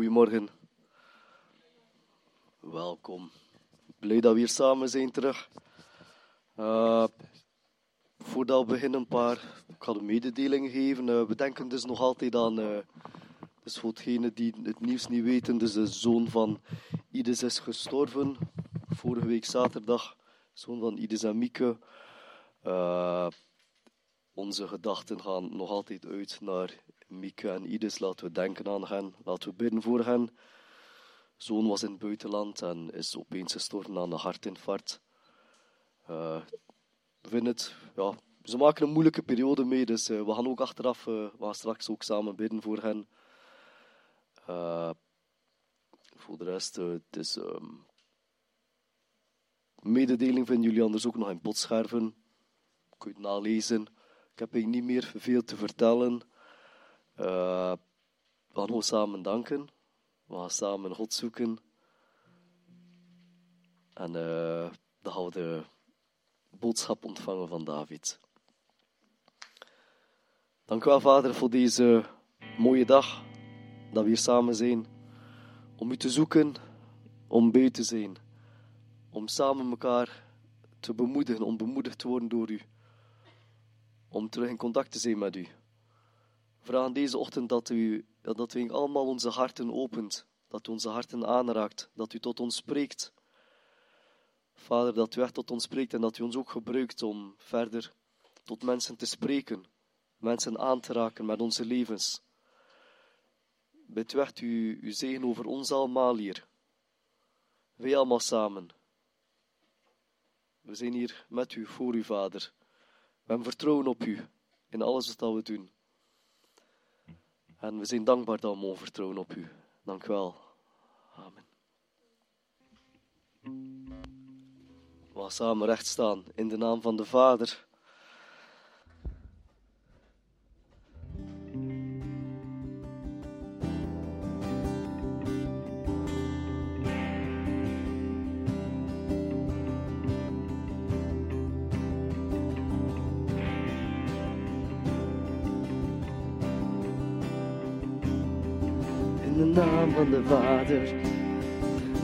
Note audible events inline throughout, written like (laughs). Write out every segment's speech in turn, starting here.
Goedemorgen. Welkom. Blij dat we hier samen zijn terug. Uh, voordat we beginnen, een paar ik ga de mededelingen geven. Uh, we denken dus nog altijd aan, uh, dus voor degenen die het nieuws niet weten, dus de zoon van Ides is gestorven. Vorige week zaterdag, zoon van Ides en Mieke. Onze gedachten gaan nog altijd uit naar Mieke en Ides. Laten we denken aan hen, laten we bidden voor hen zoon was in het buitenland en is opeens gestorven aan een hartinfarct. Uh, het, ja, ze maken een moeilijke periode mee, dus uh, we gaan ook achteraf, uh, we gaan straks ook samen bidden voor hen. voor de rest, het is um, mededeling vinden jullie anders ook nog in potscherven. Kun je het nalezen. Ik heb hier niet meer veel te vertellen. we gaan samen danken. We gaan samen God zoeken. En uh, dan gaan we de boodschap ontvangen van David. Dank u wel, Vader, voor deze mooie dag. Dat we hier samen zijn. Om u te zoeken, om bij te zijn. Om samen elkaar te bemoedigen, om bemoedigd te worden door u. Om terug in contact te zijn met u. Vraag deze ochtend dat u dat u allemaal onze harten opent, dat u onze harten aanraakt, dat u tot ons spreekt. Vader, dat u echt tot ons spreekt en dat u ons ook gebruikt om verder tot mensen te spreken, mensen aan te raken met onze levens. Bid u echt u, uw zegen over ons allemaal hier. Wij allemaal samen. We zijn hier met u, voor u, Vader. We vertrouwen op u in alles wat we doen. En we zijn dankbaar dat we mogen vertrouwen op u. Dank u wel. Amen. We gaan samen recht staan in de naam van de Vader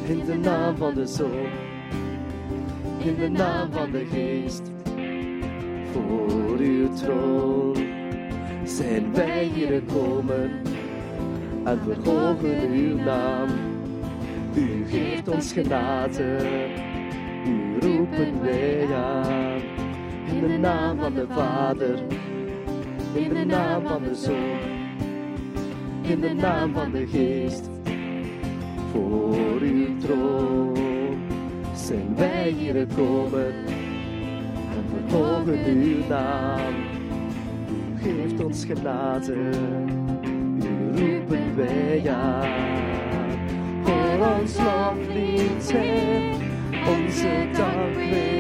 In de naam van de Zoon, in de naam van de Geest. Voor uw troon zijn wij hier gekomen en verhogen uw naam. U geeft ons genade, u roepen wij aan. In de naam van de Vader, in de naam van de Zoon in de naam van de Geest. Voor uw troon zijn wij hier gekomen en verhogen uw naam. U geeft ons genade, u roepen wij aan. Voor ons loflied, Heer, onze dank weerkleedt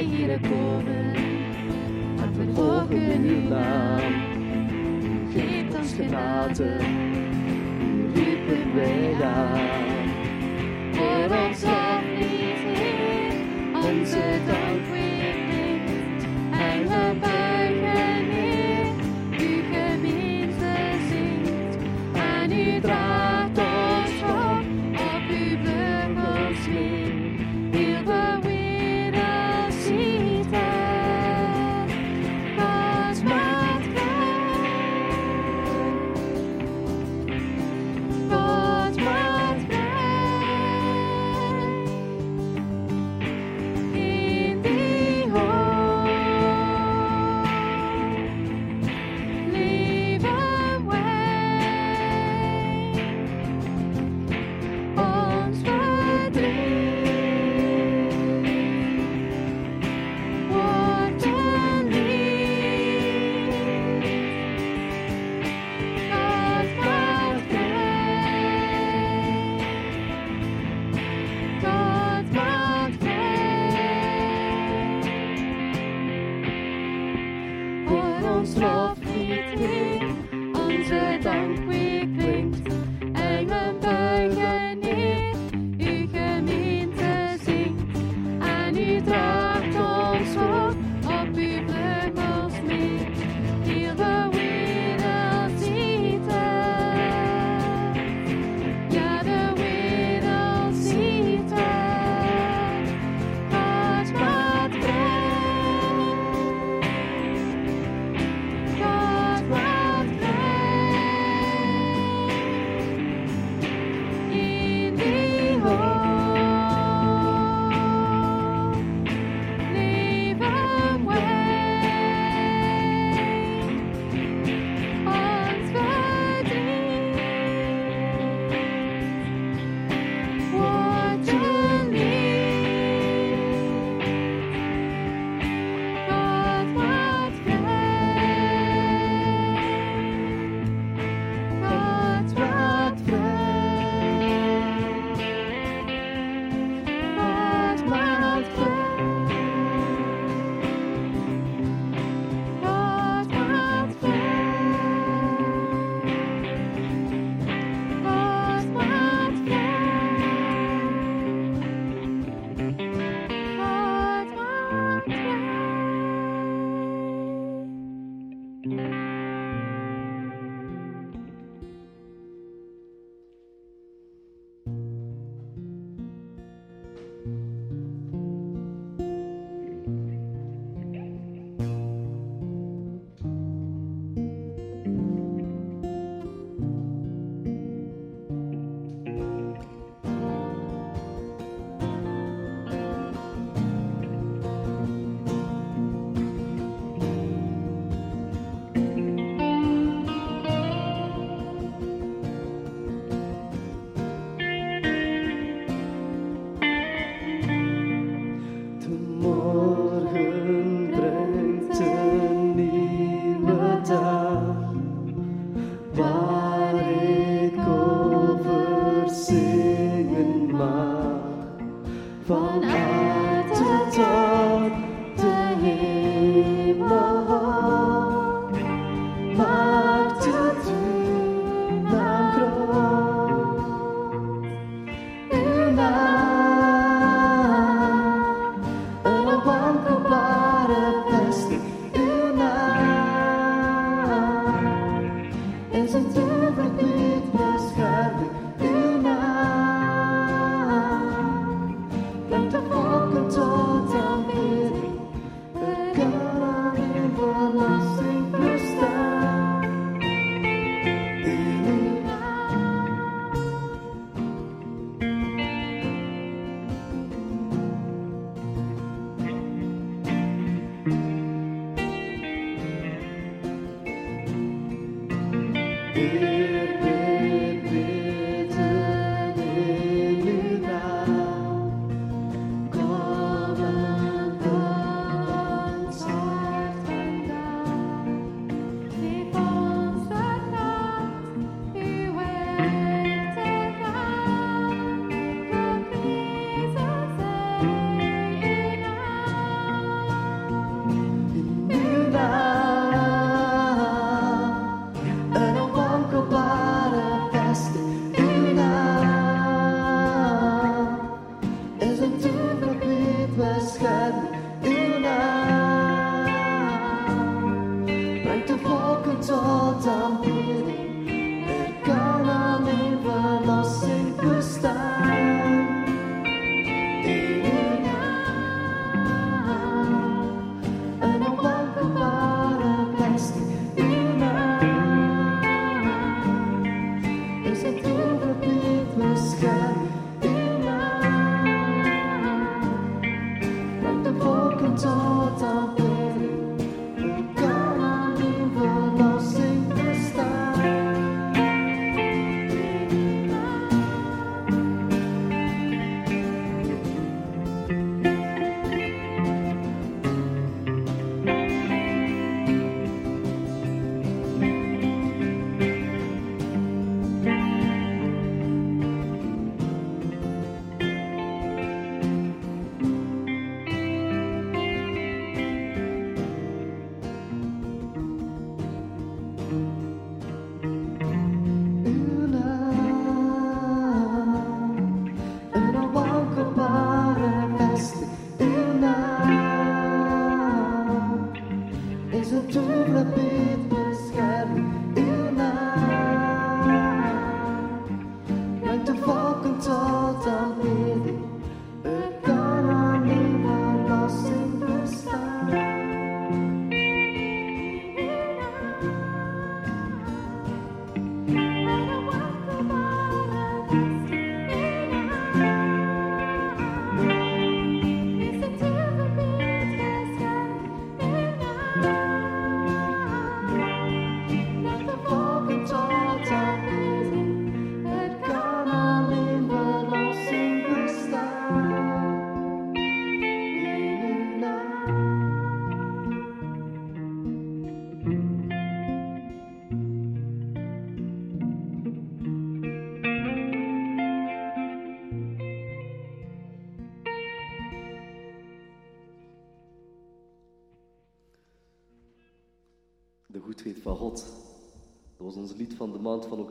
wij hier gekomen en verhogen uw naam. U geeft ons genade, riepen wij aan. Voor ons Heer, onze dank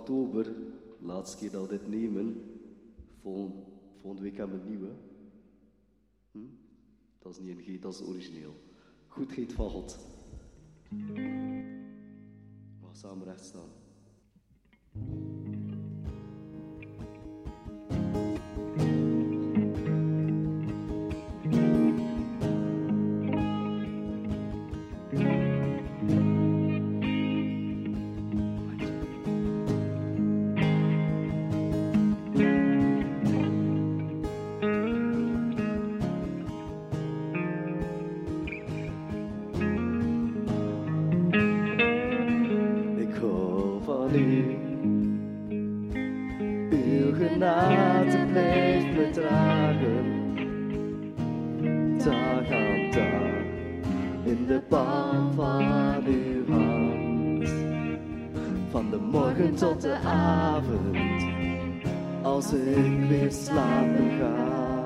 oktober, laatste keer dat we dit nemen. Volgende, volgende week hebben we een nieuwe. Hm? Dat is niet een G, dat is origineel. Goed geet van God. gaan samen recht staan. nu. Uw genade blijft me dragen, dag aan dag, in de palm van uw hand. Van de morgen tot de avond, als ik weer slapen ga,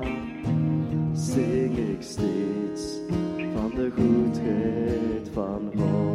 zing ik steeds van de goedheid van God.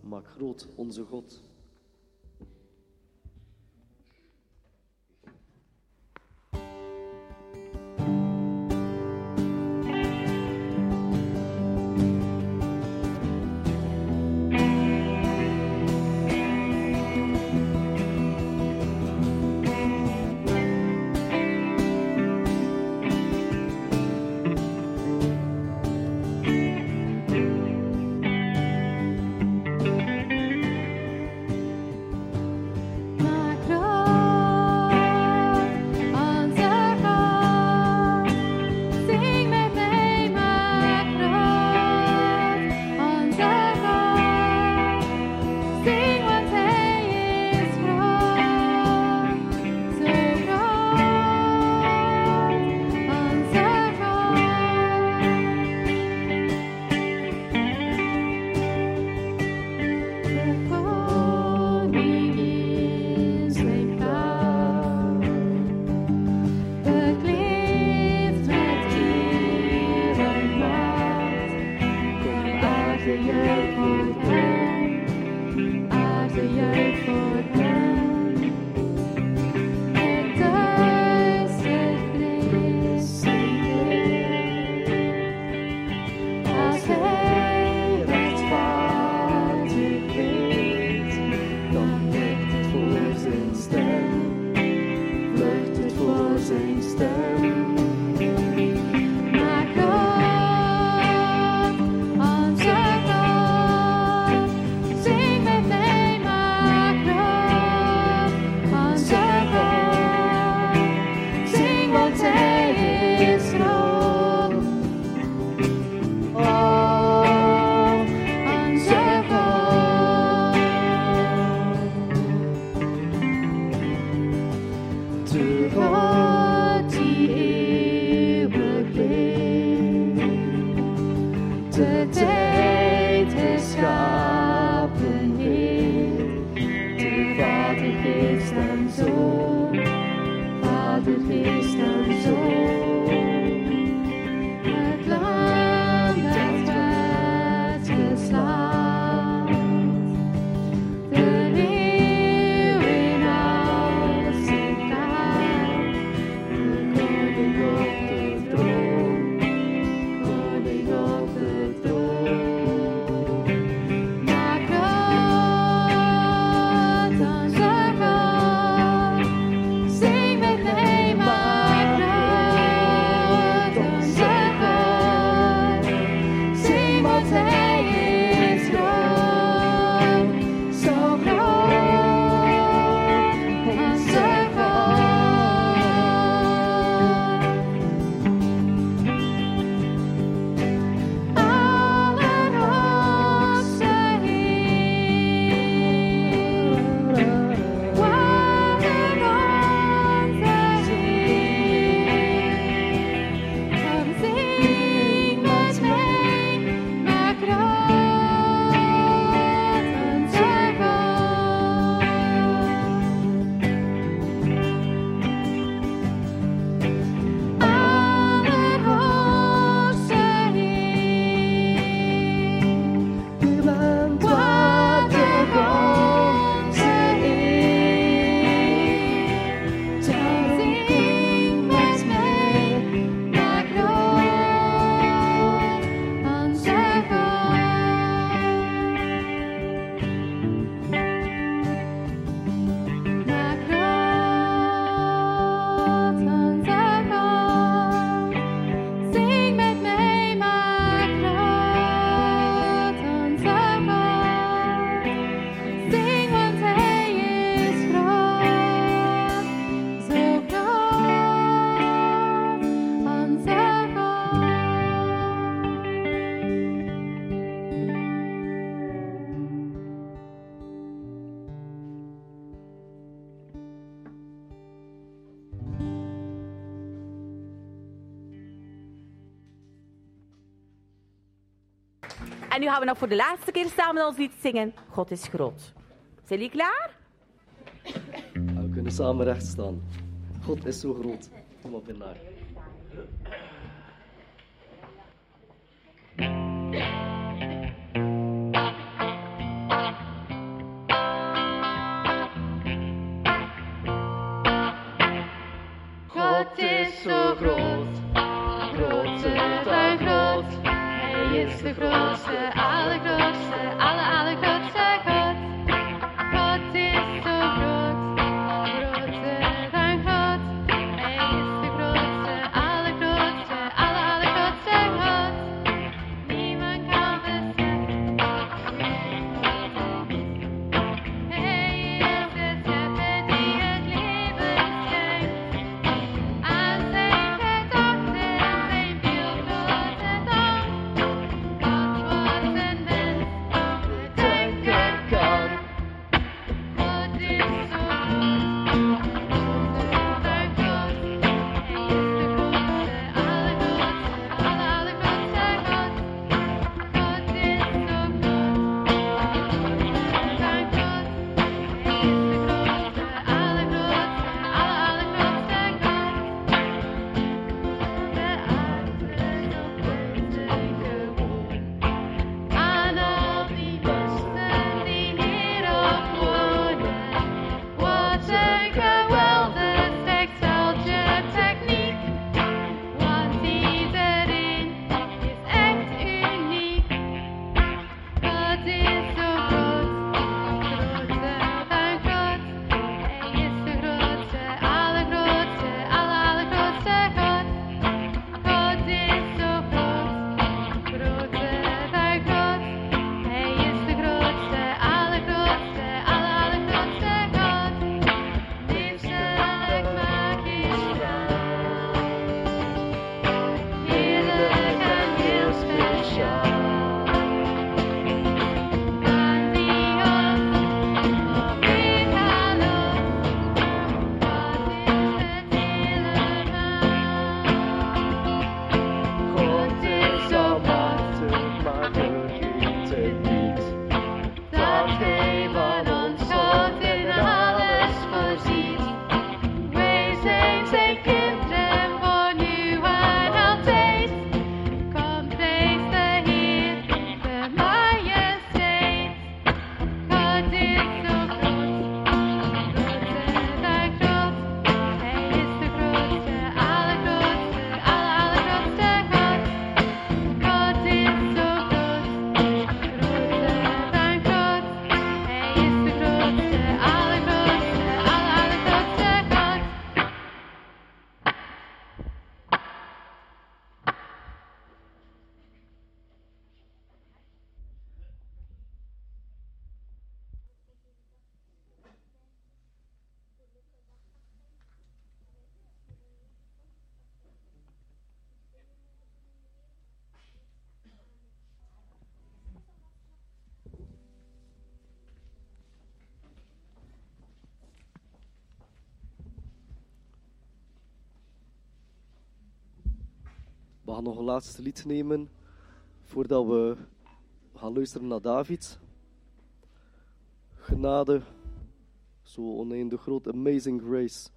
Maak groot onze God. We gaan we nog voor de laatste keer samen ons lied zingen. God is groot. Zijn jullie klaar? We kunnen samen rechts staan. God is zo groot. Kom op in naar. God is zo groot, groter dan groot. jest grosze, ale grosze, We gaan nog een laatste lied nemen voordat we gaan luisteren naar David. Genade, zo oneindig groot, amazing grace.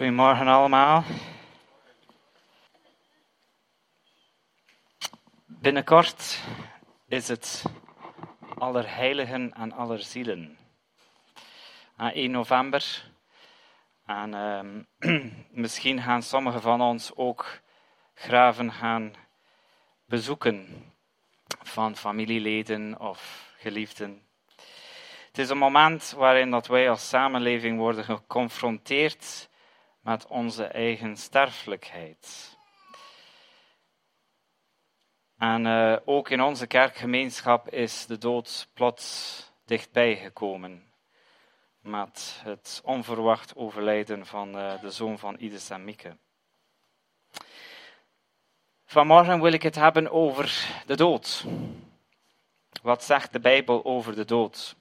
Goedemorgen allemaal. Binnenkort is het Allerheiligen en Allerzielen. Aan 1 november. En ehm, (clears throat) misschien gaan sommigen van ons ook graven gaan bezoeken van familieleden of geliefden. Het is een moment waarin dat wij als samenleving worden geconfronteerd met onze eigen sterfelijkheid. En uh, ook in onze kerkgemeenschap is de dood plots dichtbij gekomen. Met het onverwacht overlijden van uh, de zoon van Ides en Mieke. Vanmorgen wil ik het hebben over de dood. Wat zegt de Bijbel over de dood?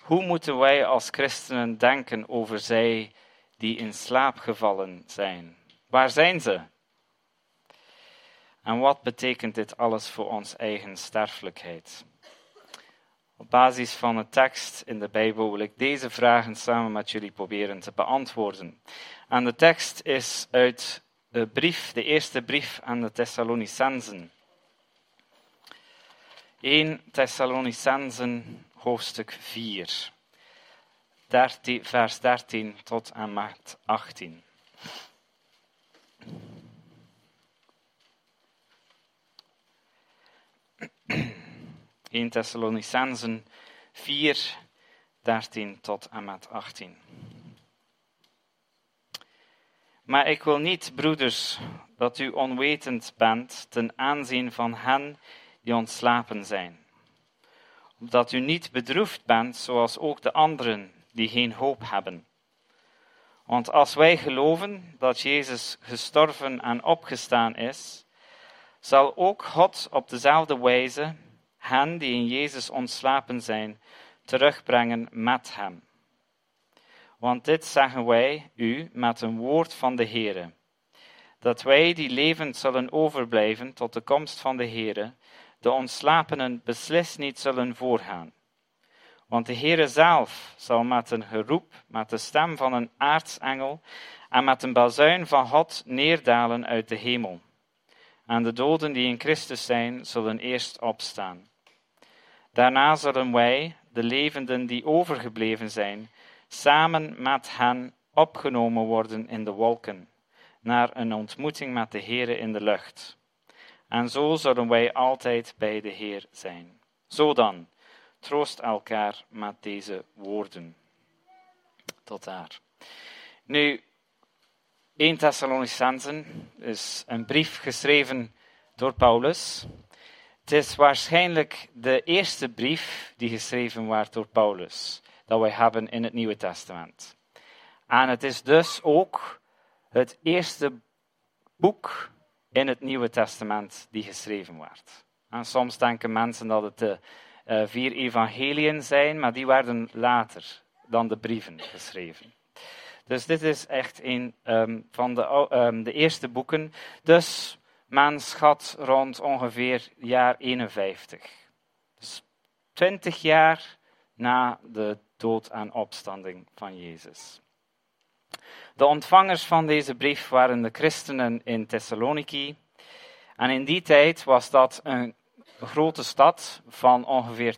Hoe moeten wij als christenen denken over zij die in slaap gevallen zijn? Waar zijn ze? En wat betekent dit alles voor ons eigen sterfelijkheid? Op basis van de tekst in de Bijbel wil ik deze vragen samen met jullie proberen te beantwoorden. En de tekst is uit de brief, de eerste brief aan de Thessalonicensen. 1 Thessalonicensen, hoofdstuk 4, 13, vers 13 tot en met 18. 1 Thessalonicensen 4, 13 tot en met 18. Maar ik wil niet, broeders, dat u onwetend bent ten aanzien van hen die ontslapen zijn. Opdat u niet bedroefd bent zoals ook de anderen die geen hoop hebben. Want als wij geloven dat Jezus gestorven en opgestaan is, zal ook God op dezelfde wijze hen die in Jezus ontslapen zijn, terugbrengen met hem. Want dit zeggen wij u met een woord van de Heere, dat wij die levend zullen overblijven tot de komst van de Heere, de ontslapenen beslist niet zullen voorgaan. Want de Heere zelf zal met een geroep, met de stem van een aartsengel en met een bazuin van God neerdalen uit de hemel. En de doden die in Christus zijn, zullen eerst opstaan. Daarna zullen wij, de levenden die overgebleven zijn, samen met hen opgenomen worden in de wolken, naar een ontmoeting met de Heere in de lucht. En zo zullen wij altijd bij de Heer zijn. Zo dan, troost elkaar met deze woorden. Tot daar. Nu, 1 Thessalonicensen is een brief geschreven door Paulus. Het is waarschijnlijk de eerste brief die geschreven werd door Paulus, dat wij hebben in het Nieuwe Testament. En het is dus ook het eerste boek in het Nieuwe Testament die geschreven werd. En soms denken mensen dat het de uh, vier evangeliën zijn, maar die werden later dan de brieven geschreven. Dus dit is echt een um, van de, um, de eerste boeken. Dus men schat rond ongeveer jaar 51. Dus 20 jaar na de dood en opstanding van Jezus. De ontvangers van deze brief waren de christenen in Thessaloniki. En in die tijd was dat een grote stad van ongeveer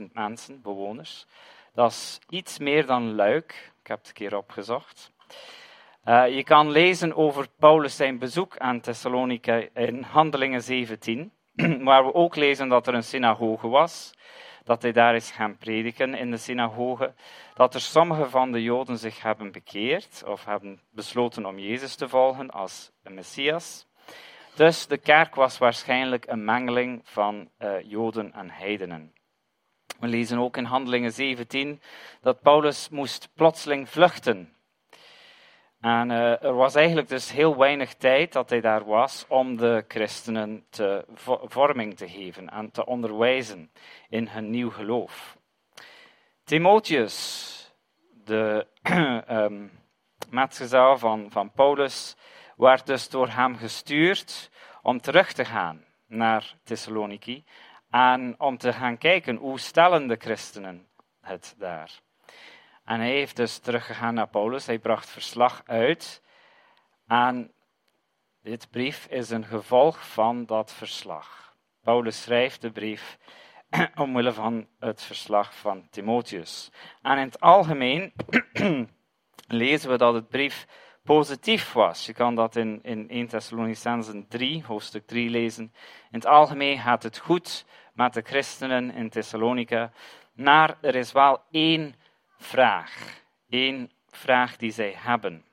200.000 mensen, bewoners. Dat is iets meer dan Luik. Ik heb het een keer opgezocht. Uh, je kan lezen over Paulus zijn bezoek aan Thessalonica in Handelingen 17, (clears throat) waar we ook lezen dat er een synagoge was, dat hij daar is gaan prediken in de synagoge, dat er sommige van de Joden zich hebben bekeerd of hebben besloten om Jezus te volgen als een Messias. Dus de kerk was waarschijnlijk een mengeling van uh, Joden en heidenen. We lezen ook in Handelingen 17 dat Paulus moest plotseling vluchten en uh, er was eigenlijk dus heel weinig tijd dat hij daar was om de christenen te vorming te geven en te onderwijzen in hun nieuw geloof. Timotheus, de um, (clears throat) metgezel van, van Paulus, werd dus door hem gestuurd om terug te gaan naar Thessaloniki en om te gaan kijken hoe stellen de christenen het daar. En hij heeft dus teruggegaan naar Paulus. Hij bracht verslag uit. En dit brief is een gevolg van dat verslag. Paulus schrijft de brief (clears throat) omwille van het verslag van Timotheus. En in het algemeen (clears throat) lezen we dat het brief positief was. Je kan dat in, in 1 Thessalonicenzen 3, hoofdstuk 3 lezen. In het algemeen gaat het goed met de christenen in Thessalonica. Maar er is wel één vraag. Eén vraag die zij hebben.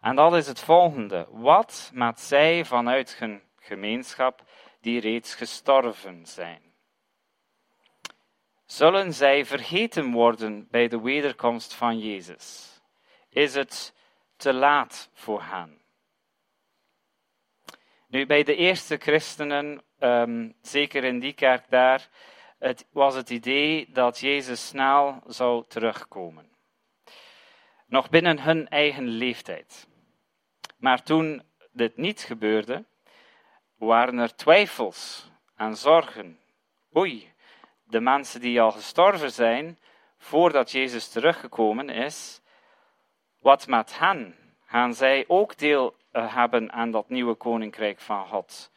En dat is het volgende. Wat met zij vanuit hun gemeenschap die reeds gestorven zijn? Zullen zij vergeten worden bij de wederkomst van Jezus? Is het te laat voor hen? Nu, bij de eerste christenen, um, zeker in die kerk daar, het was het idee dat Jezus snel zou terugkomen. Nog binnen hun eigen leeftijd. Maar toen dit niet gebeurde, waren er twijfels en zorgen. Oei, de mensen die al gestorven zijn voordat Jezus teruggekomen is, wat met hen? Gaan zij ook deel eh, hebben aan dat nieuwe koninkrijk van God,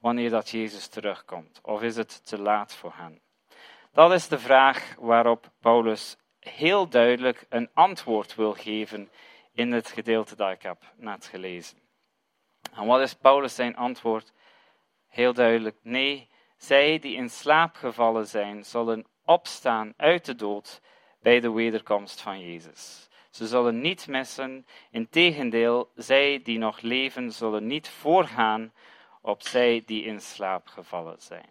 wanneer dat Jezus terugkomt? Of is het te laat voor hen? Dat is de vraag waarop Paulus heel duidelijk een antwoord wil geven in het gedeelte dat ik heb net gelezen. En wat is Paulus zijn antwoord? Heel duidelijk, nee, zij die in slaap gevallen zijn, zullen opstaan uit de dood bij de wederkomst van Jezus. Ze zullen niet missen, integendeel, zij die nog leven, zullen niet voorgaan op zij die in slaap gevallen zijn.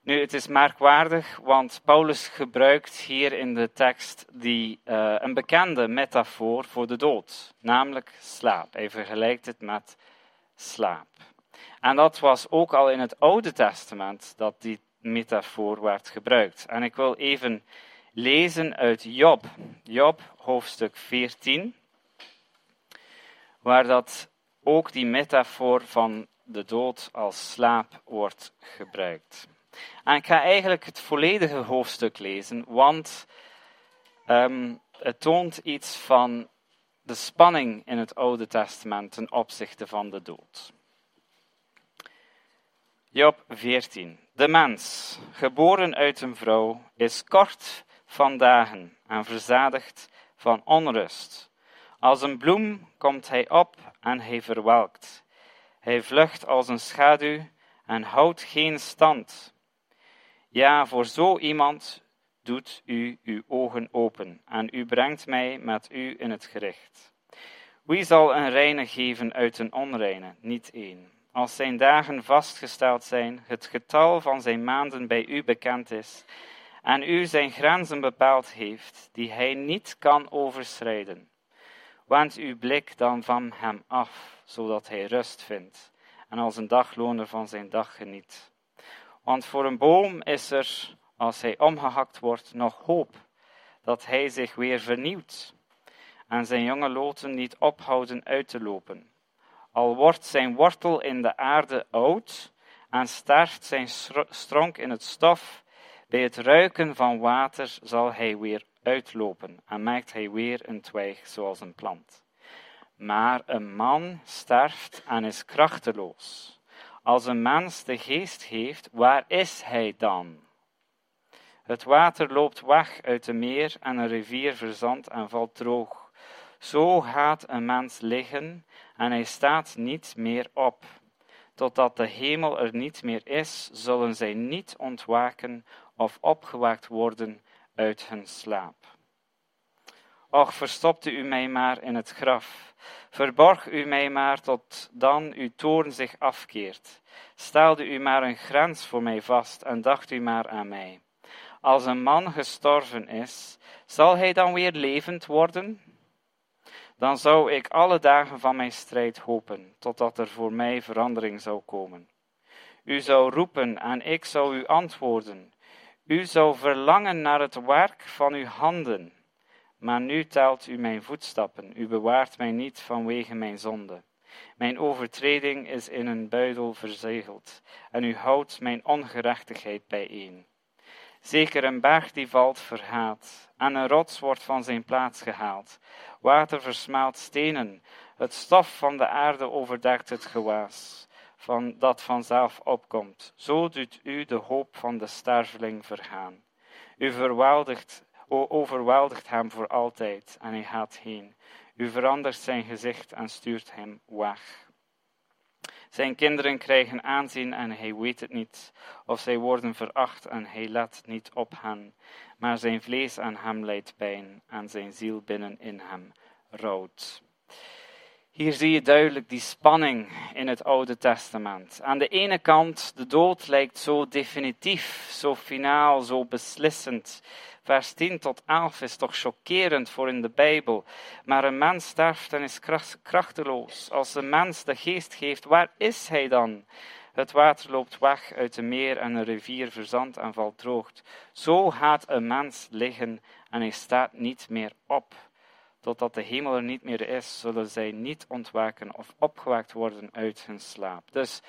Nu, het is merkwaardig, want Paulus gebruikt hier in de tekst die, uh, een bekende metafoor voor de dood, namelijk slaap. Hij vergelijkt het met slaap. En dat was ook al in het Oude Testament dat die metafoor werd gebruikt. En ik wil even lezen uit Job, Job hoofdstuk 14, waar dat ook die metafoor van de dood als slaap wordt gebruikt. En ik ga eigenlijk het volledige hoofdstuk lezen, want um, het toont iets van de spanning in het Oude Testament ten opzichte van de dood. Job 14. De mens, geboren uit een vrouw, is kort van dagen en verzadigd van onrust. Als een bloem komt hij op en hij verwelkt. Hij vlucht als een schaduw en houdt geen stand. Ja, voor zo iemand doet u uw ogen open en u brengt mij met u in het gericht. Wie zal een reine geven uit een onreine? Niet één. Als zijn dagen vastgesteld zijn, het getal van zijn maanden bij u bekend is, en u zijn grenzen bepaald heeft, die hij niet kan overschrijden. Wend uw blik dan van hem af, zodat hij rust vindt, en als een dagloner van zijn dag geniet. Want voor een boom is er, als hij omgehakt wordt, nog hoop dat hij zich weer vernieuwt en zijn jonge loten niet ophouden uit te lopen. Al wordt zijn wortel in de aarde oud en sterft zijn stronk in het stof, bij het ruiken van water zal hij weer uitlopen en maakt hij weer een twijg zoals een plant. Maar een man sterft en is krachteloos. Als een mens de geest heeft, waar is hij dan? Het water loopt weg uit de meer en een rivier verzandt en valt droog. Zo gaat een mens liggen en hij staat niet meer op. Totdat de hemel er niet meer is, zullen zij niet ontwaken of opgewekt worden uit hun slaap. Och, verstopte u mij maar in het graf. Verborg u mij maar tot dan uw toorn zich afkeert. Stelde u maar een grens voor mij vast en dacht u maar aan mij. Als een man gestorven is, zal hij dan weer levend worden? Dan zou ik alle dagen van mijn strijd hopen, totdat er voor mij verandering zou komen. U zou roepen en ik zou u antwoorden. U zou verlangen naar het werk van uw handen. Maar nu telt u mijn voetstappen, u bewaart mij niet vanwege mijn zonde. Mijn overtreding is in een buidel verzegeld, en u houdt mijn ongerechtigheid bijeen. Zeker een berg die valt verhaat, en een rots wordt van zijn plaats gehaald. Water versmaalt stenen, het stof van de aarde overdekt het gewaas, van, dat vanzelf opkomt. Zo doet u de hoop van de sterveling vergaan. U overweldigt hem voor altijd, en hij gaat heen. U verandert zijn gezicht en stuurt hem weg. Zijn kinderen krijgen aanzien en hij weet het niet, of zij worden veracht en hij let niet op hen. Maar zijn vlees aan hem leidt pijn en zijn ziel binnen in hem rouwt. Hier zie je duidelijk die spanning in het Oude Testament. Aan de ene kant, de dood lijkt zo definitief, zo finaal, zo beslissend. Vers 10 tot 11 is toch chockerend voor in de Bijbel. Maar een mens sterft en is krachteloos. Als de mens de geest geeft, waar is hij dan? Het water loopt weg uit de meer en een rivier verzandt en valt droogt. Zo gaat een mens liggen en hij staat niet meer op. Totdat de hemel er niet meer is, zullen zij niet ontwaken of opgewekt worden uit hun slaap. Dus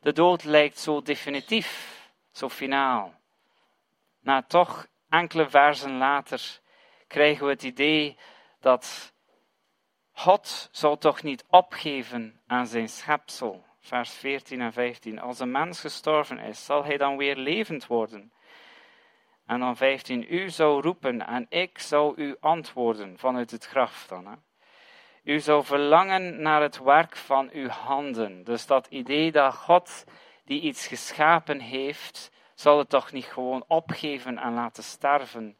de dood lijkt zo definitief, zo finaal. Maar toch, enkele versen later, krijgen we het idee dat God zal toch niet opgeven aan zijn schepsel. Vers 14 en 15. Als een mens gestorven is, zal hij dan weer levend worden. En dan 15, u zou roepen en ik zou u antwoorden vanuit het graf dan. Hè. U zou verlangen naar het werk van uw handen. Dus dat idee dat God die iets geschapen heeft, zal het toch niet gewoon opgeven en laten sterven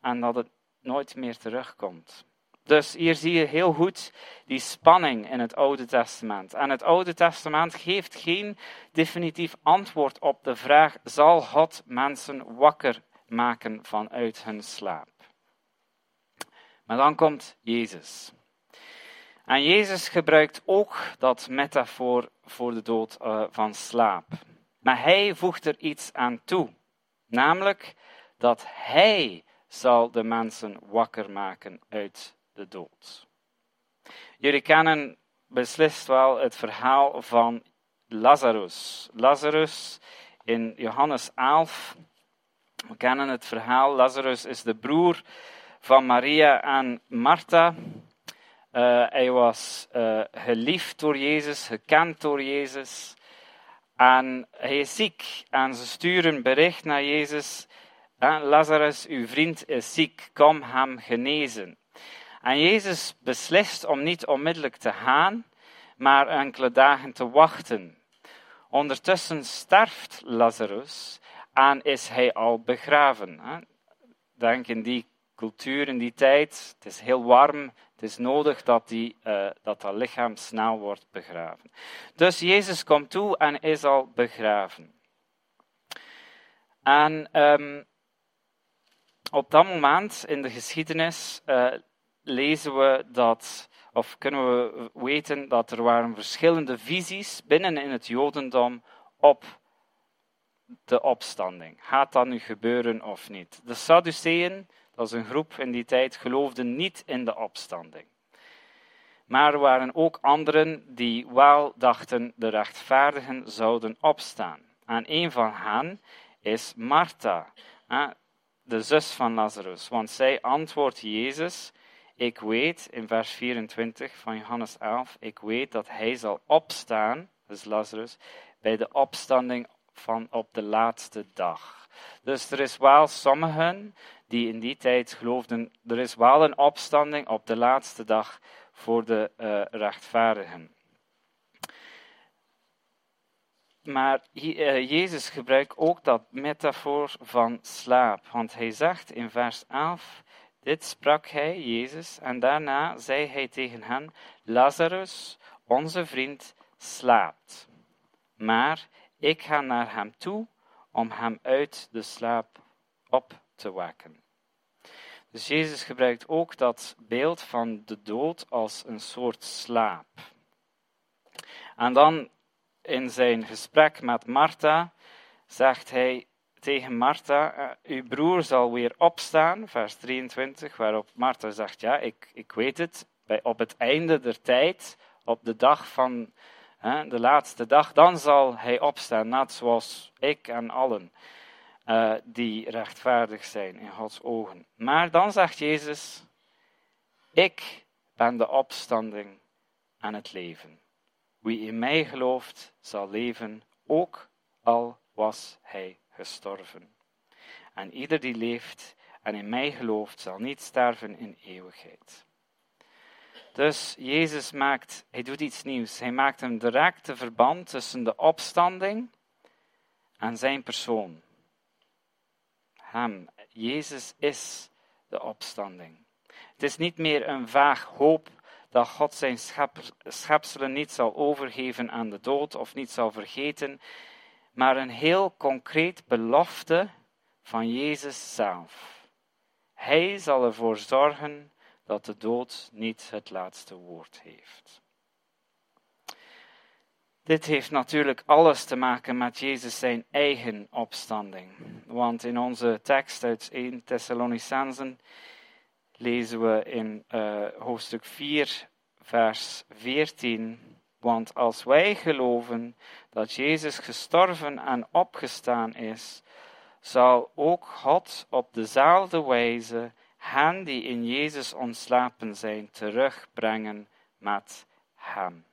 en dat het nooit meer terugkomt. Dus hier zie je heel goed die spanning in het Oude Testament. En het Oude Testament geeft geen definitief antwoord op de vraag: zal God mensen wakker maken vanuit hun slaap. Maar dan komt Jezus. En Jezus gebruikt ook dat metafoor voor de dood uh, van slaap. Maar hij voegt er iets aan toe, namelijk dat hij zal de mensen wakker maken uit de dood. Jullie kennen beslist wel het verhaal van Lazarus. Lazarus in Johannes 11 we kennen het verhaal. Lazarus is de broer van Maria en Martha. Uh, hij was uh, geliefd door Jezus, gekend door Jezus. En hij is ziek. En ze sturen bericht naar Jezus. Lazarus, uw vriend, is ziek. Kom hem genezen. En Jezus beslist om niet onmiddellijk te gaan, maar enkele dagen te wachten. Ondertussen sterft Lazarus en is hij al begraven. Denk in die cultuur, in die tijd, het is heel warm, het is nodig dat, die, uh, dat dat lichaam snel wordt begraven. Dus Jezus komt toe en is al begraven. En um, op dat moment in de geschiedenis uh, lezen we dat, of kunnen we weten dat er waren verschillende visies binnen in het Jodendom op de opstanding. Gaat dat nu gebeuren of niet? De Sadduceeën, dat is een groep in die tijd, geloofden niet in de opstanding. Maar er waren ook anderen die wel dachten de rechtvaardigen zouden opstaan. En een van hen is Martha, de zus van Lazarus. Want zij antwoordt Jezus, ik weet, in vers 24 van Johannes 11, ik weet dat hij zal opstaan, dus Lazarus, bij de opstanding van op de laatste dag. Dus er is wel sommigen die in die tijd geloofden, er is wel een opstanding op de laatste dag voor de uh, rechtvaardigen. Maar uh, Jezus gebruikt ook dat metafoor van slaap, want hij zegt in vers 11, dit sprak hij, Jezus, en daarna zei hij tegen hen, Lazarus, onze vriend, slaapt. Maar ik ga naar hem toe om hem uit de slaap op te wekken. Dus Jezus gebruikt ook dat beeld van de dood als een soort slaap. En dan in zijn gesprek met Martha zegt hij tegen Martha: eh, Uw broer zal weer opstaan, vers 23, waarop Martha zegt: Ja, ik, ik weet het, bij, op het einde der tijd, op de dag van de laatste dag, dan zal hij opstaan, net zoals ik en allen. eh, die rechtvaardig zijn in Gods ogen. Maar dan zegt Jezus: Ik ben de opstanding en het leven. Wie in mij gelooft, zal leven, ook al was hij gestorven. En ieder die leeft en in mij gelooft, zal niet sterven in eeuwigheid. Dus Jezus maakt, hij doet iets nieuws. Hij maakt een directe verband tussen de opstanding en zijn persoon. Hem, Jezus is de opstanding. Het is niet meer een vaag hoop dat God zijn schepselen niet zal overgeven aan de dood of niet zal vergeten, maar een heel concreet belofte van Jezus zelf. Hij zal ervoor zorgen dat de dood niet het laatste woord heeft. Dit heeft natuurlijk alles te maken met Jezus zijn eigen opstanding. Want in onze tekst uit 1 Thessalonicensen lezen we in uh, hoofdstuk 4, vers 14. Want als wij geloven dat Jezus gestorven en opgestaan is, zal ook God op dezelfde wijze hen die in Jezus ontslapen zijn terugbrengen met hem.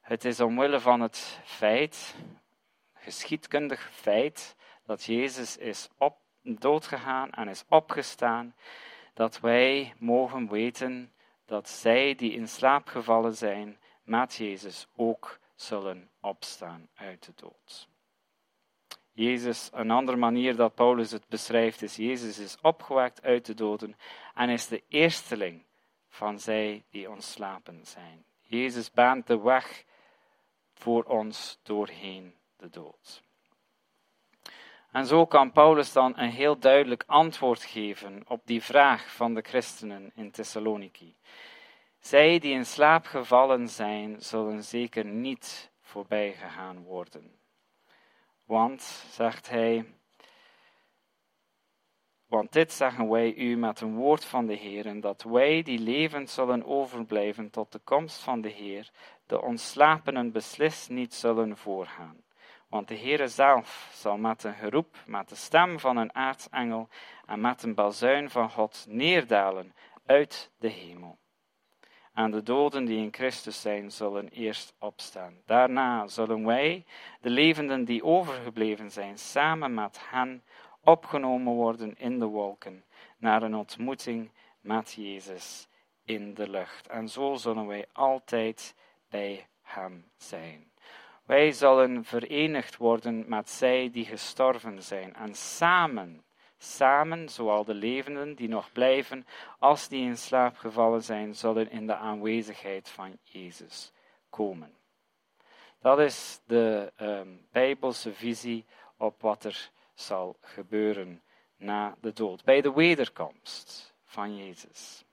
Het is omwille van het feit, geschiedkundig feit, dat Jezus is op, doodgegaan en is opgestaan, dat wij mogen weten dat zij die in slaap gevallen zijn met Jezus ook zullen opstaan uit de dood. Jezus, een andere manier dat Paulus het beschrijft, is Jezus is opgewekt uit de doden en is de eersteling van zij die ontslapen zijn. Jezus baant de weg voor ons doorheen de dood. En zo kan Paulus dan een heel duidelijk antwoord geven op die vraag van de christenen in Thessaloniki. Zij die in slaap gevallen zijn, zullen zeker niet voorbij gegaan worden. Want, zegt hij, want dit zeggen wij u met een woord van de Heer, dat wij die levend zullen overblijven tot de komst van de Heer, de ontslapenen beslist niet zullen voorgaan. Want de Heere zelf zal met een geroep, met de stem van een aartsengel en met een bazuin van God neerdalen uit de hemel. En de doden die in Christus zijn, zullen eerst opstaan. Daarna zullen wij, de levenden die overgebleven zijn, samen met hen opgenomen worden in de wolken, naar een ontmoeting met Jezus in de lucht. En zo zullen wij altijd bij Hem zijn. Wij zullen verenigd worden met zij die gestorven zijn en samen Samen, zowel de levenden die nog blijven, als die in slaap gevallen zijn, zullen in de aanwezigheid van Jezus komen. Dat is de um, Bijbelse visie op wat er zal gebeuren na de dood, bij de wederkomst van Jezus.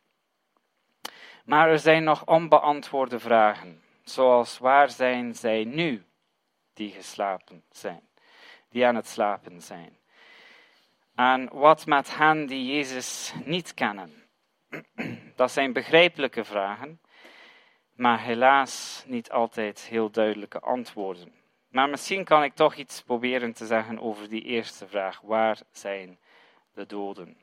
Maar er zijn nog onbeantwoorde vragen, zoals waar zijn zij nu die geslapen zijn, die aan het slapen zijn? En wat met hen die Jezus niet kennen? Dat zijn begrijpelijke vragen, maar helaas niet altijd heel duidelijke antwoorden. Maar misschien kan ik toch iets proberen te zeggen over die eerste vraag: waar zijn de doden?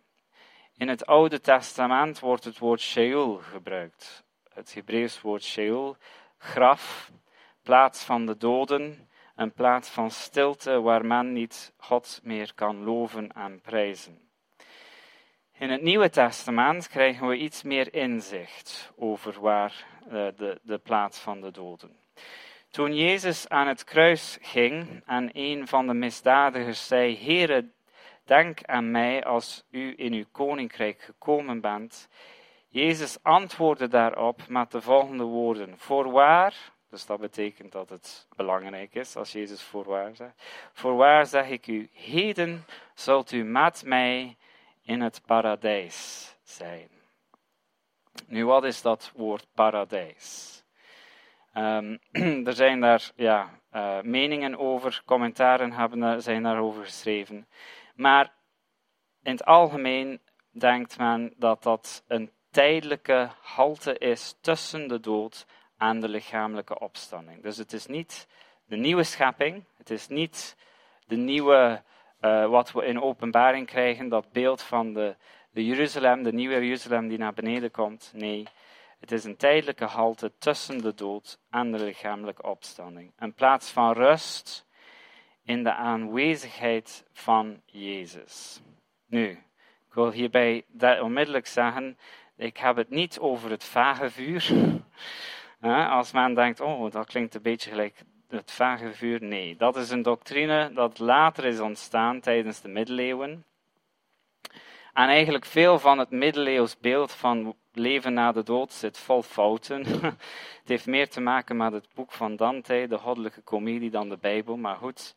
In het Oude Testament wordt het woord Sheol gebruikt. Het Hebreeuws woord Sheol, graf, plaats van de doden, een plaats van stilte waar men niet God meer kan loven en prijzen. In het Nieuwe Testament krijgen we iets meer inzicht over waar uh, de, de plaats van de doden. Toen Jezus aan het kruis ging en een van de misdadigers zei: Heere, denk aan mij als u in uw koninkrijk gekomen bent. Jezus antwoordde daarop met de volgende woorden: Voorwaar, dus dat betekent dat het belangrijk is als Jezus voorwaar zegt. Voorwaar zeg ik u, heden zult u met mij in het paradijs zijn. Nu, wat is dat woord paradijs? Um, (clears throat) er zijn daar ja, uh, meningen over, commentaren hebben, zijn daarover geschreven. Maar in het algemeen denkt men dat dat een tijdelijke halte is tussen de dood aan de lichamelijke opstanding. Dus het is niet de nieuwe schepping, het is niet de nieuwe eh, wat we in openbaring krijgen, dat beeld van de, de Jeruzalem, de nieuwe Jeruzalem die naar beneden komt. Nee, het is een tijdelijke halte tussen de dood en de lichamelijke opstanding. Een plaats van rust in de aanwezigheid van Jezus. Nu, ik wil hierbij onmiddellijk zeggen, ik heb het niet over het vage vuur. (laughs) Als men denkt, oh, dat klinkt een beetje gelijk het vage vuur. Nee, dat is een doctrine dat later is ontstaan tijdens de middeleeuwen. En eigenlijk veel van het middeleeuws beeld van leven na de dood zit vol fouten. (laughs) het heeft meer te maken met het boek van Dante, de goddelijke komedie, dan de Bijbel. Maar goed,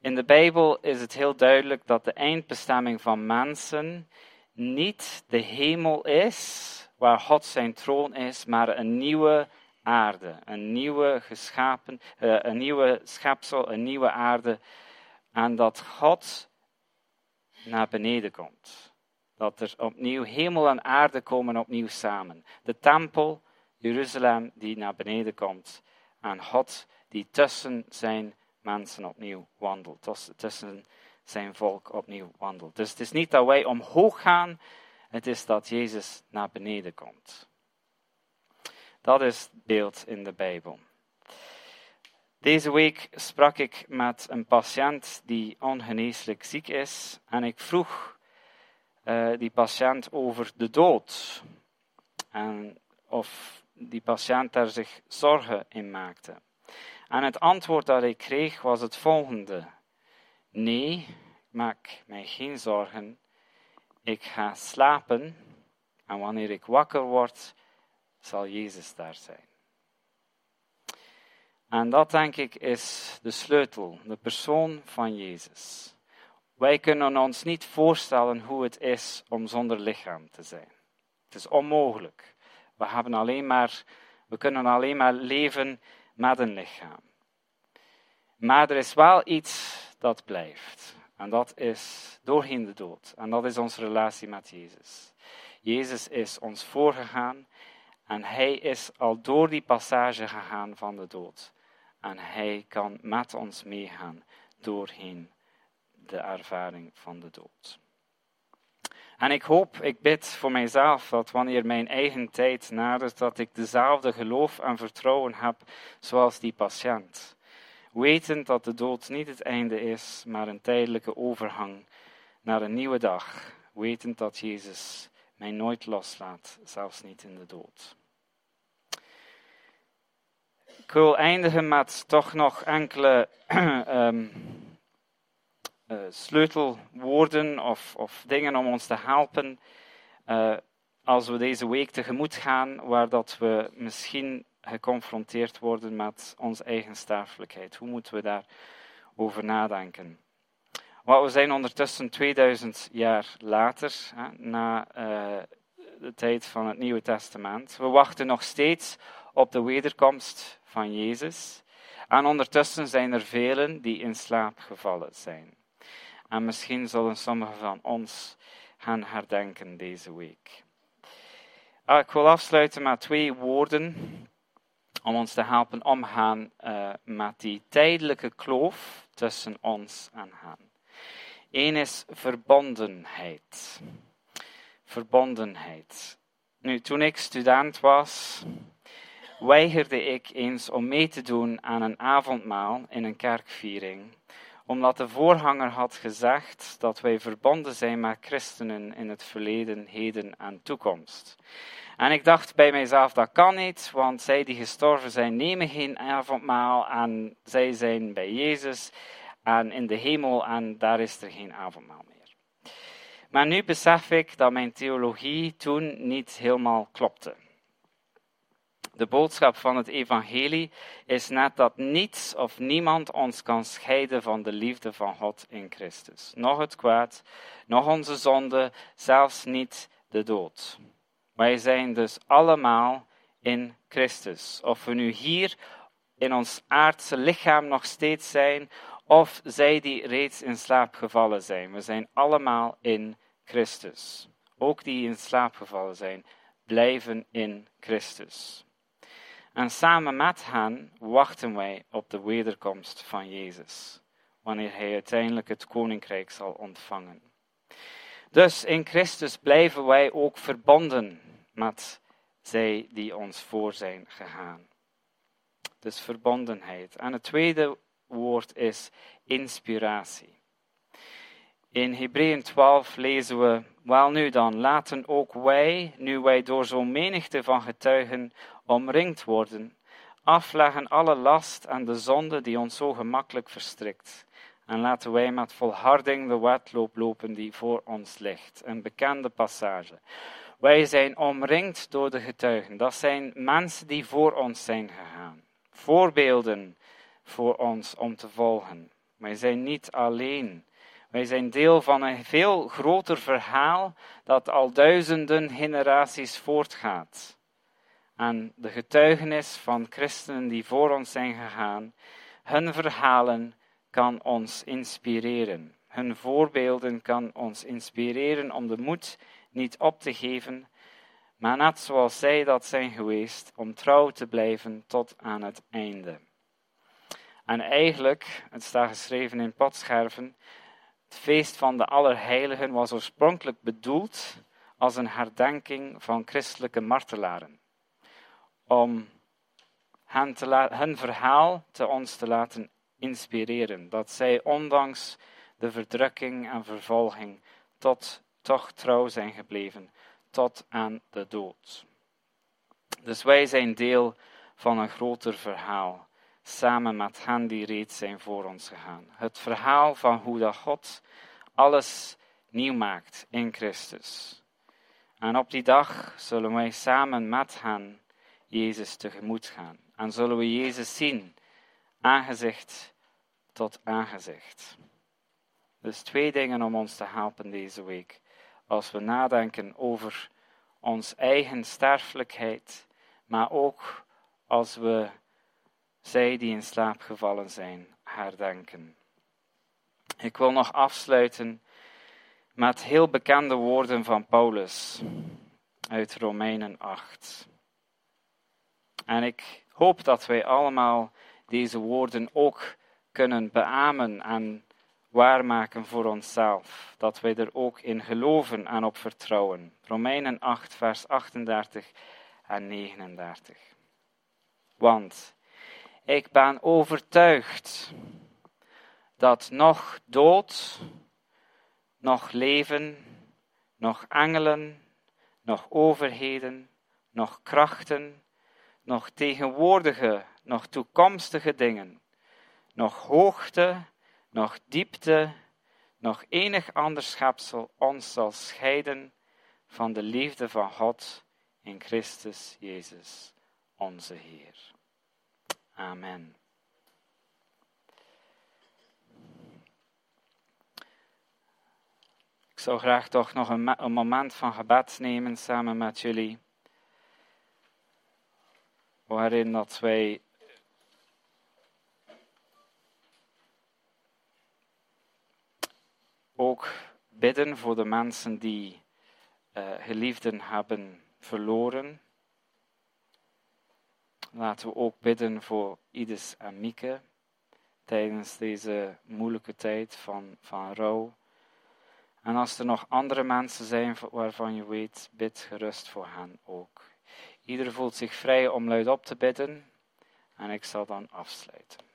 in de Bijbel is het heel duidelijk dat de eindbestemming van mensen niet de hemel is, waar God zijn troon is, maar een nieuwe aarde, een nieuwe geschapen, eh, een nieuwe schepsel, een nieuwe aarde. En dat God naar beneden komt. Dat er opnieuw hemel en aarde komen opnieuw samen. De tempel, Jeruzalem, die naar beneden komt. En God die tussen zijn mensen opnieuw wandelt. tuss- Tussen zijn volk opnieuw wandelt. Dus het is niet dat wij omhoog gaan, het is dat Jezus naar beneden komt. Dat is het beeld in de Bijbel. Deze week sprak ik met een patiënt die ongeneeslijk ziek is en ik vroeg eh, die patiënt over de dood en of die patiënt daar zich zorgen in maakte. En het antwoord dat ik kreeg was het volgende: Nee, ik maak mij geen zorgen. Ik ga slapen en wanneer ik wakker word, zal Jezus daar zijn. En dat denk ik is de sleutel, de persoon van Jezus. Wij kunnen ons niet voorstellen hoe het is om zonder lichaam te zijn. Het is onmogelijk. We, hebben alleen maar, we kunnen alleen maar leven met een lichaam. Maar er is wel iets dat blijft. En dat is doorheen de dood. En dat is onze relatie met Jezus. Jezus is ons voorgegaan en hij is al door die passage gegaan van de dood. En hij kan met ons meegaan doorheen de ervaring van de dood. En ik hoop, ik bid voor mijzelf dat wanneer mijn eigen tijd nadert, dat ik dezelfde geloof en vertrouwen heb zoals die patiënt. Wetend dat de dood niet het einde is, maar een tijdelijke overgang naar een nieuwe dag. Wetend dat Jezus mij nooit loslaat, zelfs niet in de dood. Ik wil eindigen met toch nog enkele (clears throat) ehm, eh, sleutelwoorden of, of dingen om ons te helpen eh, als we deze week tegemoet gaan, waar dat we misschien geconfronteerd worden met onze eigen sterfelijkheid. Hoe moeten we daarover nadenken? Wel, we zijn ondertussen 2000 jaar later, hè, na eh, de tijd van het Nieuwe Testament. We wachten nog steeds op de wederkomst van Jezus. En ondertussen zijn er velen die in slaap gevallen zijn. En misschien zullen sommigen van ons gaan herdenken deze week. Ah, ik wil afsluiten met twee woorden om ons te helpen omgaan uh, met die tijdelijke kloof tussen ons en hen. Eén is verbondenheid. Verbondenheid. Nu, toen ik student was, weigerde ik eens om mee te doen aan een avondmaal in een kerkviering, omdat de voorganger had gezegd dat wij verbonden zijn met christenen in het verleden, heden en toekomst. En ik dacht bij mijzelf, dat kan niet, want zij die gestorven zijn nemen geen avondmaal en zij zijn bij Jezus en in de hemel en daar is er geen avondmaal. Maar nu besef ik dat mijn theologie toen niet helemaal klopte. De boodschap van het evangelie is net dat niets of niemand ons kan scheiden van de liefde van God in Christus. Nog het kwaad, nog onze zonde, zelfs niet de dood. Wij zijn dus allemaal in Christus. Of we nu hier in ons aardse lichaam nog steeds zijn, of zij die reeds in slaap gevallen zijn. We zijn allemaal in Christus. Ook die in slaap gevallen zijn, blijven in Christus. En samen met hen wachten wij op de wederkomst van Jezus. wanneer hij uiteindelijk het koninkrijk zal ontvangen. Dus in Christus blijven wij ook verbonden met zij die ons voor zijn gegaan. Dus verbondenheid. En het tweede woord is inspiratie. In Hebreeën 12 lezen we, wel nu dan, laten ook wij, nu wij door zo'n menigte van getuigen omringd worden, afleggen alle last en de zonde die ons zo gemakkelijk verstrikt. En laten wij met volharding de wedloop lopen die voor ons ligt. Een bekende passage. Wij zijn omringd door de getuigen. Dat zijn mensen die voor ons zijn gegaan. Voorbeelden voor ons om te volgen. Wij zijn niet alleen. Wij zijn deel van een veel groter verhaal dat al duizenden generaties voortgaat. En de getuigenis van christenen die voor ons zijn gegaan, hun verhalen kan ons inspireren. Hun voorbeelden kan ons inspireren om de moed niet op te geven, maar net zoals zij dat zijn geweest, om trouw te blijven tot aan het einde. En eigenlijk, het staat geschreven in potscherven, het feest van de Allerheiligen was oorspronkelijk bedoeld als een herdenking van christelijke martelaren. Om hen, hun verhaal te ons te laten inspireren. Dat zij ondanks de verdrukking en vervolging tot toch trouw zijn gebleven tot aan de dood. Dus wij zijn deel van een groter verhaal, samen met hen die reeds zijn voor ons gegaan. Het verhaal van hoe dat God alles nieuw maakt in Christus. En op die dag zullen wij samen met hen Jezus tegemoet gaan. En zullen we Jezus zien, aangezicht tot aangezicht. Dus twee dingen om ons te helpen deze week als we nadenken over ons eigen sterfelijkheid, maar ook als we zij die in slaap gevallen zijn herdenken. Ik wil nog afsluiten met heel bekende woorden van Paulus uit Romeinen 8. En ik hoop dat wij allemaal deze woorden ook kunnen beamen en waarmaken voor onszelf, dat wij er ook in geloven en op vertrouwen. Romeinen 8, vers 38 en 39. Want ik ben overtuigd dat nog dood, nog leven, nog engelen, nog overheden, nog krachten, nog tegenwoordige, nog toekomstige dingen, nog hoogte, nog diepte, nog enig ander schepsel ons zal scheiden van de liefde van God in Christus Jezus, onze Heer. Amen. Ik zou graag toch nog een, een moment van gebed nemen samen met jullie, waarin dat wij ook bidden voor de mensen die uh, geliefden hebben verloren. Laten we ook bidden voor Ides en Mieke tijdens deze moeilijke tijd van, van rouw. En als er nog andere mensen zijn waarvan je weet, bid gerust voor hen ook. Ieder voelt zich vrij om luidop te bidden en ik zal dan afsluiten.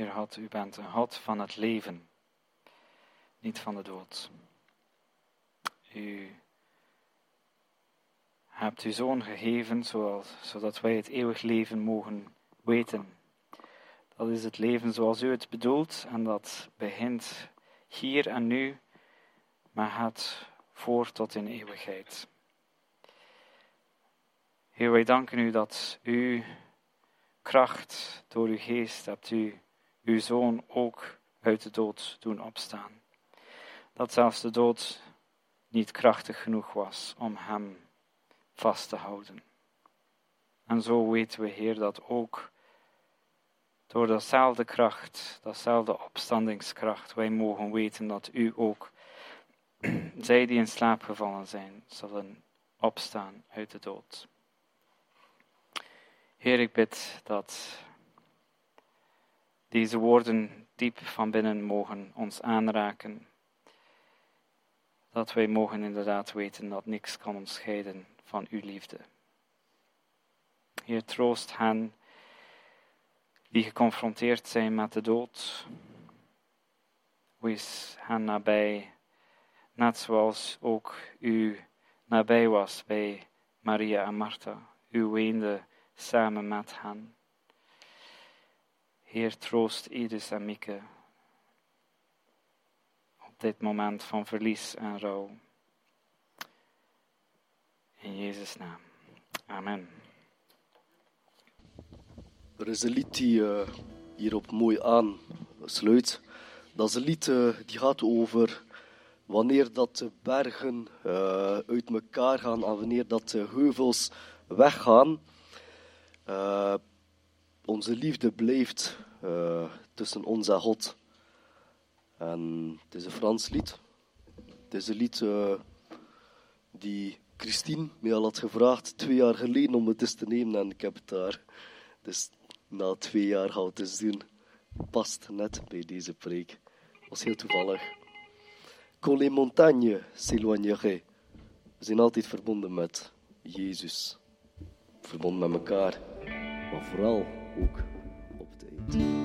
U bent een God van het leven, niet van de dood. U hebt uw zoon gegeven, zoals, zodat wij het eeuwig leven mogen weten. Dat is het leven zoals u het bedoelt en dat begint hier en nu, maar gaat voort tot in eeuwigheid. Heer, wij danken u dat u kracht door uw geest hebt u uw zoon ook uit de dood doen opstaan. Dat zelfs de dood niet krachtig genoeg was om hem vast te houden. En zo weten we, Heer, dat ook door datzelfde kracht, datzelfde opstandingskracht, wij mogen weten dat U ook (clears throat) zij die in slaap gevallen zijn, zullen opstaan uit de dood. Heer, ik bid dat deze woorden diep van binnen mogen ons aanraken. Dat wij mogen inderdaad weten dat niks kan ons scheiden van uw liefde. Heer, troost hen die geconfronteerd zijn met de dood. Wees hen nabij, net zoals ook u nabij was bij Maria en Martha. U weende samen met hen. Heer, troost Iris en Mieke op dit moment van verlies en rouw. In Jezus' naam. Amen. Er is een lied die eh, hierop mooi aansluit. Dat is een lied eh, die gaat over wanneer dat de bergen eh, uit elkaar gaan en wanneer dat de heuvels weggaan. Onze liefde blijft eh, tussen ons en God. En het is een Frans lied. Het is een lied eh, die Christine mij al had gevraagd twee jaar geleden om het eens te nemen en ik heb het daar. Dus na twee jaar gaan we het eens doen. Past net bij deze preek. Was heel toevallig. Quand les montagnes s'éloigneraient. We zijn altijd verbonden met Jezus. Verbonden met elkaar. Maar vooral ook op het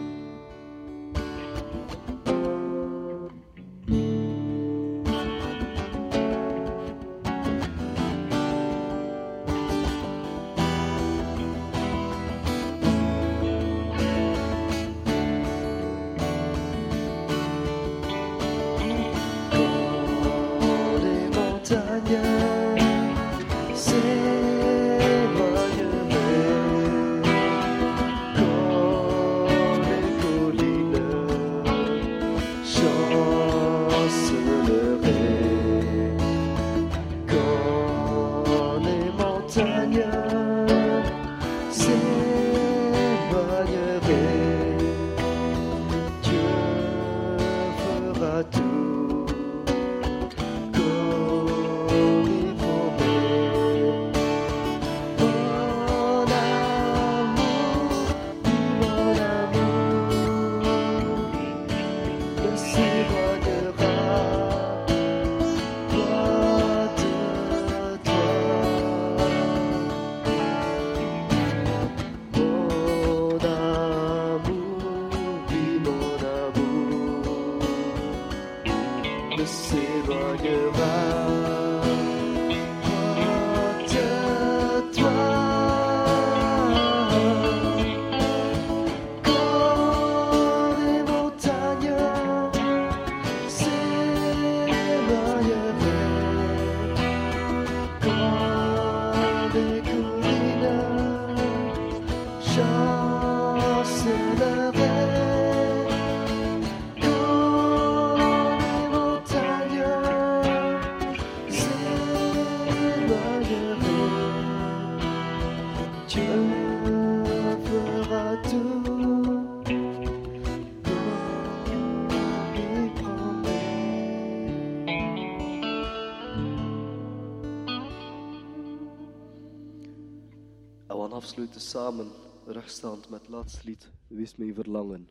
En we afsluiten samen, rechtstaand met het laatste lied. Wees mijn verlangen.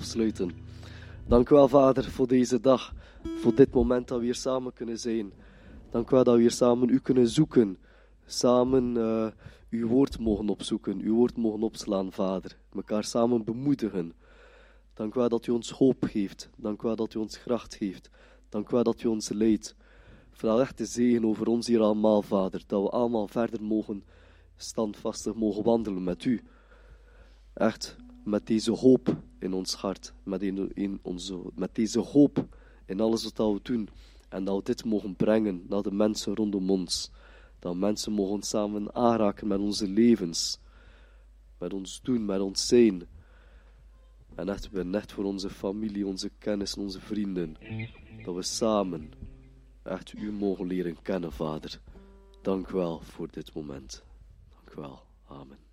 Afsluiten. Dank u wel, Vader, voor deze dag. Voor dit moment dat we hier samen kunnen zijn. Dank u wel dat we hier samen u kunnen zoeken. Samen eh, uw woord mogen opzoeken. Uw woord mogen opslaan, Vader. Mekaar samen bemoedigen. Dank u wel dat u ons hoop geeft. Dank u wel dat u ons kracht geeft. Dank u wel dat u ons leidt. Vraag echt de zegen over ons hier allemaal, Vader. Dat we allemaal verder mogen standvastig mogen wandelen met u. Echt met deze hoop in ons hart. Met, in, in onze, met deze hoop in alles wat we doen. En dat we dit mogen brengen naar de mensen rondom ons. Dat mensen mogen samen aanraken met onze levens. Met ons doen, met ons zijn. En echt, we net voor onze familie, onze kennis en onze vrienden. Dat we samen echt u mogen leren kennen, Vader. Dank wel voor dit moment. Dank wel. Amen.